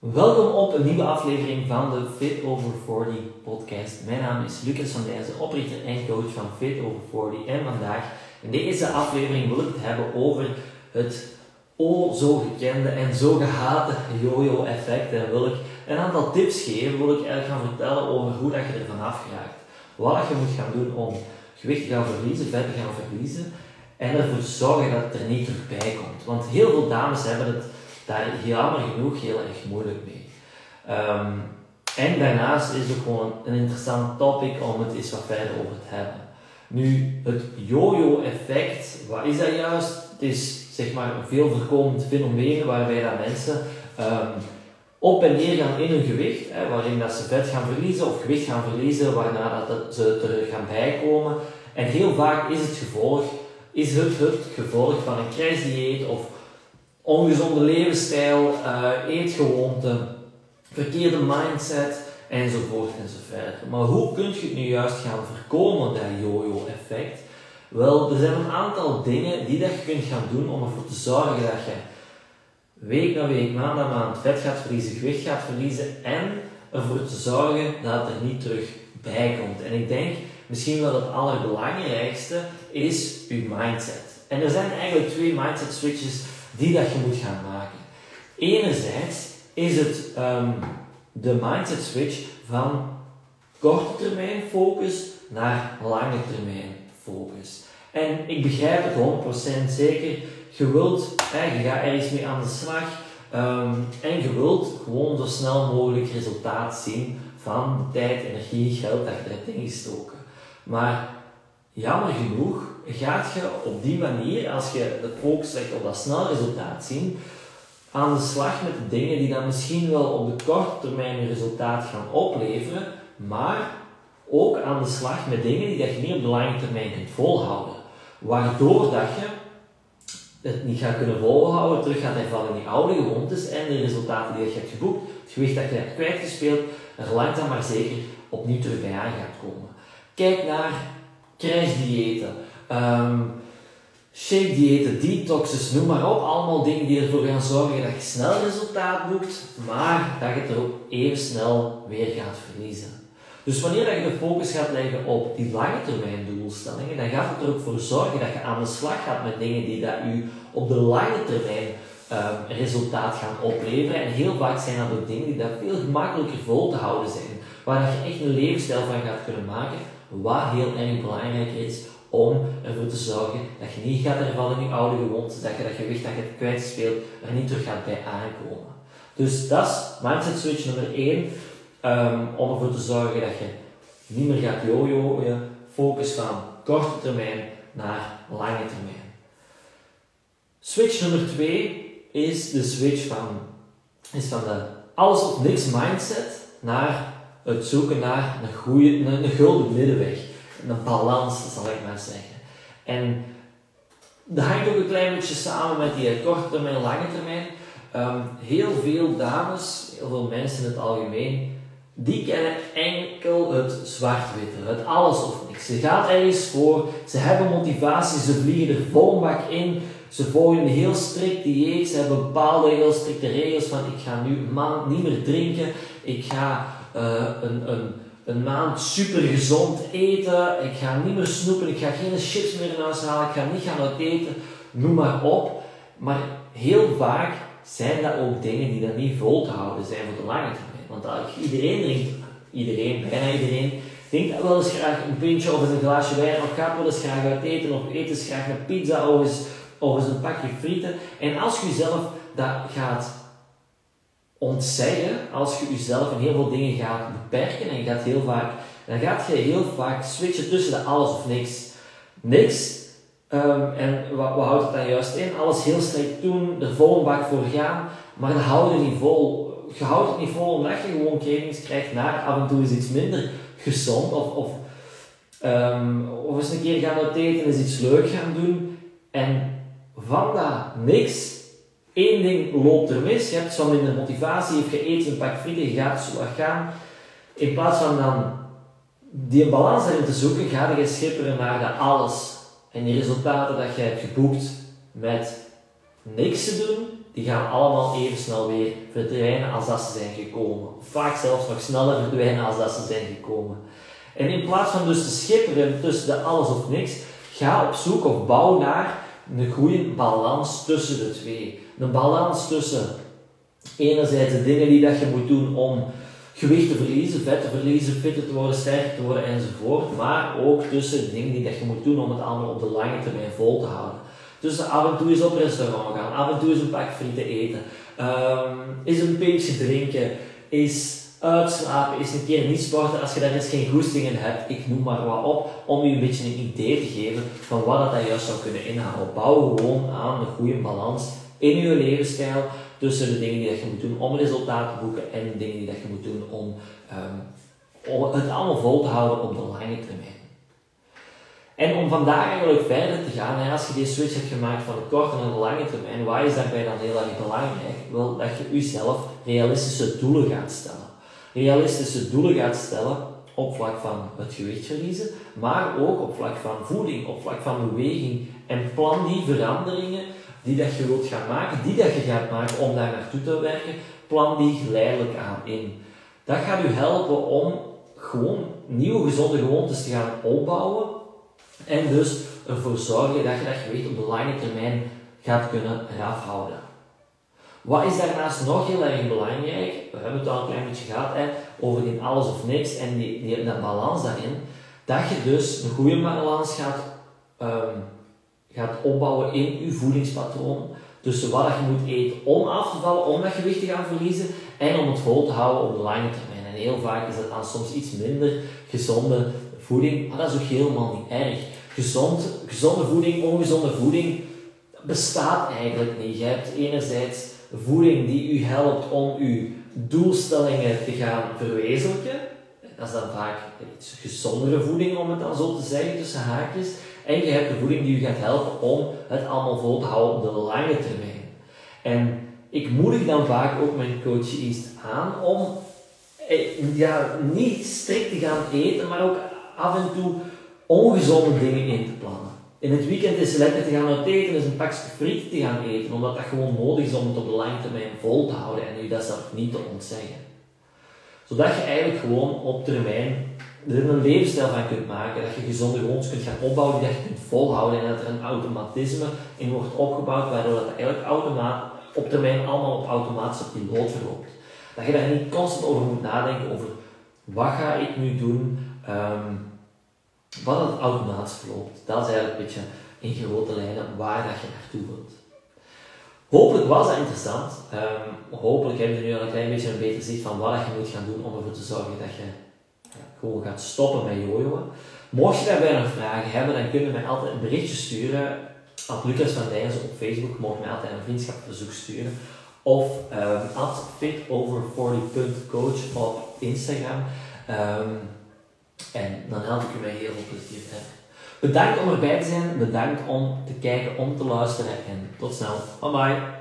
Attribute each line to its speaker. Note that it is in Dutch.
Speaker 1: Welkom op een nieuwe aflevering van de Fit Over 40 podcast. Mijn naam is Lucas van Dijzen, oprichter en coach van Fit Over 40. En vandaag, in deze aflevering, wil ik het hebben over het o zo gekende en zo gehate yo-yo effect. En wil ik een aantal tips geven, wil ik eigenlijk gaan vertellen over hoe dat je er vanaf. Wat je moet gaan doen om gewicht te gaan verliezen, vet te gaan verliezen. En ervoor zorgen dat het er niet terugbij komt. Want heel veel dames hebben het daar jammer genoeg heel erg moeilijk mee. Ehm, en daarnaast is het gewoon een interessant topic om het eens wat verder over te hebben. Nu, het yo-yo effect, wat is dat juist? Het is zeg maar een veel voorkomend fenomeen waarbij dat mensen um, op en neer gaan in hun gewicht, hè, waarin dat ze vet gaan verliezen of gewicht gaan verliezen, waarna dat ze er gaan bijkomen. En heel vaak is het gevolg, is het, het gevolg van een crash of ongezonde levensstijl, uh, eetgewoonten, verkeerde mindset enzovoort enzovoort. Maar hoe kun je het nu juist gaan voorkomen, dat yo-yo-effect? Wel, er zijn een aantal dingen die dat je kunt gaan doen om ervoor te zorgen dat je week na week, maand na maand vet gaat verliezen, gewicht gaat verliezen en ervoor te zorgen dat het er niet terug bij komt. En ik denk misschien wel het allerbelangrijkste is je mindset. En er zijn eigenlijk twee mindset switches die dat je moet gaan maken. Enerzijds is het um, de mindset switch van korte termijn focus naar lange termijn focus. En ik begrijp het 100% zeker. Je wilt, hè, je gaat ergens mee aan de slag um, en je wilt gewoon zo snel mogelijk resultaat zien van tijd, energie, geld dat je erin gestoken. Maar jammer genoeg gaat je op die manier, als je focus legt op dat snel resultaat zien, aan de slag met de dingen die dan misschien wel op de korte termijn een resultaat gaan opleveren, maar ook aan de slag met dingen die dat je niet op de lange termijn kunt volhouden. Waardoor dat je het niet gaat kunnen volhouden, terug gaat hervallen in die oude gewoontes en de resultaten die je hebt geboekt, het gewicht dat je hebt kwijtgespeeld, er langzaam maar zeker opnieuw terug bij aan gaat komen. Kijk naar crashdiëten, um, shake diëten, detoxes, noem maar op. Allemaal dingen die ervoor gaan zorgen dat je snel resultaat boekt, maar dat je het er ook even snel weer gaat verliezen. Dus wanneer je de focus gaat leggen op die lange termijn doelstellingen, dan gaat het er ook voor zorgen dat je aan de slag gaat met dingen die dat u op de lange termijn um, resultaat gaan opleveren. En heel vaak zijn dat ook dingen die dat veel gemakkelijker vol te houden zijn. Waar je echt een levensstijl van gaat kunnen maken, wat heel erg belangrijk is om ervoor te zorgen dat je niet gaat hervallen in je oude gewoontes, dat je dat gewicht dat je hebt kwijtspeelt er niet terug gaat bij aankomen. Dus dat is mindset switch nummer 1, um, om ervoor te zorgen dat je niet meer gaat jojoen, focus van korte termijn naar lange termijn. Switch nummer 2 is de switch van, is van de alles of niks mindset naar het zoeken naar een, goede, een, een gulden middenweg een balans, zal ik maar zeggen. En dat hangt ook een klein beetje samen met die korte termijn, lange termijn. Um, heel veel dames, heel veel mensen in het algemeen, die kennen enkel het zwart-witte, het alles of niks. Ze gaan ergens voor, ze hebben motivatie, ze vliegen er vol bak in, ze volgen een heel strikt dieet, ze hebben bepaalde heel strikte regels van ik ga nu een maand niet meer drinken, ik ga uh, een, een een maand super gezond eten. Ik ga niet meer snoepen. Ik ga geen chips meer in huis halen. Ik ga niet gaan uit eten. Noem maar op. Maar heel vaak zijn dat ook dingen die dan niet vol te houden zijn voor de lange termijn. Want iedereen drinkt, iedereen, bijna iedereen, drinkt wel eens graag een pintje of een glaasje wijn. Of gaat wel eens graag uit eten. Of eet eens graag een pizza of eens, of eens een pakje frieten. En als je jezelf dat gaat ontzeggen als je jezelf in heel veel dingen gaat beperken en gaat heel vaak, dan gaat je heel vaak switchen tussen de alles of niks. Niks. Um, en wat, wat, houdt het dan juist in? Alles heel strikt doen, er vol een bak voor gaan, maar dat houdt het niet vol. Je houdt het niet vol omdat je gewoon cravings krijgt naar af en toe is iets minder gezond of, of, um, of eens een keer gaan eten, is iets leuk gaan doen. En van dat niks Eén ding loopt er mis, je hebt zo minder motivatie, je eet een pak frieten, je gaat zo gaan. In plaats van dan die balans erin te zoeken, ga je schipperen naar de alles. En die resultaten dat je hebt geboekt met niks te doen, die gaan allemaal even snel weer verdwijnen als dat ze zijn gekomen. Vaak zelfs nog sneller verdwijnen als dat ze zijn gekomen. En in plaats van dus te schipperen tussen de alles of niks, ga op zoek of bouw naar een goede balans tussen de twee. Een balans tussen enerzijds de dingen die dat je moet doen om gewicht te verliezen, vet te verliezen, fitter te worden, sterker te worden enzovoort. Maar ook tussen dingen die dat je moet doen om het allemaal op de lange termijn vol te houden. Dus af en toe eens op restaurant gaan, af en toe eens een pak frieten eten, um, is een beetje drinken, is uitslapen, is een keer niet sporten als je daar eens geen goestingen hebt, ik noem maar wat op, om je een beetje een idee te geven van wat dat juist zou kunnen inhouden. Bouw gewoon aan een goede balans in je levensstijl tussen de dingen die dat je moet doen om resultaten te boeken en de dingen die dat je moet doen om, um, om het allemaal vol te houden op de lange termijn. En om vandaag eigenlijk verder te gaan, als je die switch hebt gemaakt van de korte naar de lange termijn, waar is daarbij dan heel erg belangrijk? Wel, dat je jezelf realistische doelen gaat stellen. Realistische doelen gaat stellen op vlak van het gewicht verliezen, maar ook op vlak van voeding, op vlak van beweging. En plan die veranderingen die dat je wilt gaan maken, die dat je gaat maken om daar naartoe te werken, plan die geleidelijk aan in. Dat gaat u helpen om gewoon nieuwe gezonde gewoontes te gaan opbouwen en dus ervoor zorgen dat je dat gewicht op de lange termijn gaat kunnen eraf houden. Wat is daarnaast nog heel erg belangrijk? We hebben het al een klein beetje gehad hè, over die alles of niks en die, die, dat balans daarin. Dat je dus een goede balans gaat, um, gaat opbouwen in je voedingspatroon. Tussen wat je moet eten om af te vallen, om dat gewicht te gaan verliezen en om het vol te houden op de lange termijn. En heel vaak is dat dan soms iets minder gezonde voeding, maar dat is ook helemaal niet erg. Gezond, gezonde voeding, ongezonde voeding bestaat eigenlijk niet. Je hebt enerzijds voeding die u helpt om uw doelstellingen te gaan verwezenlijken. Dat is dan vaak iets gezondere voeding, om het dan zo te zeggen, tussen haakjes. En je hebt de voeding die u gaat helpen om het allemaal vol te houden op de lange termijn. En ik moedig dan vaak ook mijn coaches aan om eh, ja, niet strikt te gaan eten, maar ook af en toe ongezonde dingen in te plannen. In het weekend is lekker te gaan uit eten, is een pakje friet te gaan eten, omdat dat gewoon nodig is om het op de lange termijn vol te houden en u dat zelf niet te ontzeggen. Zodat je eigenlijk gewoon op termijn er een levensstijl van kunt maken, dat je gezonde gewoontes kunt gaan opbouwen, die je kunt volhouden en dat er een automatisme in wordt opgebouwd, waardoor dat eigenlijk automaat, op termijn allemaal op automatische piloot verloopt. Dat je daar niet constant over moet nadenken over wat ga ik nu doen, um, wat het automatisch verloopt. Dat is eigenlijk een beetje in grote lijnen waar dat je naartoe wilt. Hopelijk was dat interessant. Um, hopelijk heb je nu al een klein beetje een beter zicht van wat je moet gaan doen om ervoor te zorgen dat je gewoon gaat stoppen met jojoen. Mocht je daarbij nog vragen hebben, dan kun je mij altijd een berichtje sturen. At Lucas van Dijzen op Facebook mogen mij altijd een vriendschapverzoek sturen. Of um, at fitover40.coach op Instagram. Um, en dan help ik u met heel veel plezier verder. Bedankt om erbij te zijn, bedankt om te kijken, om te luisteren en tot snel. Bye bye.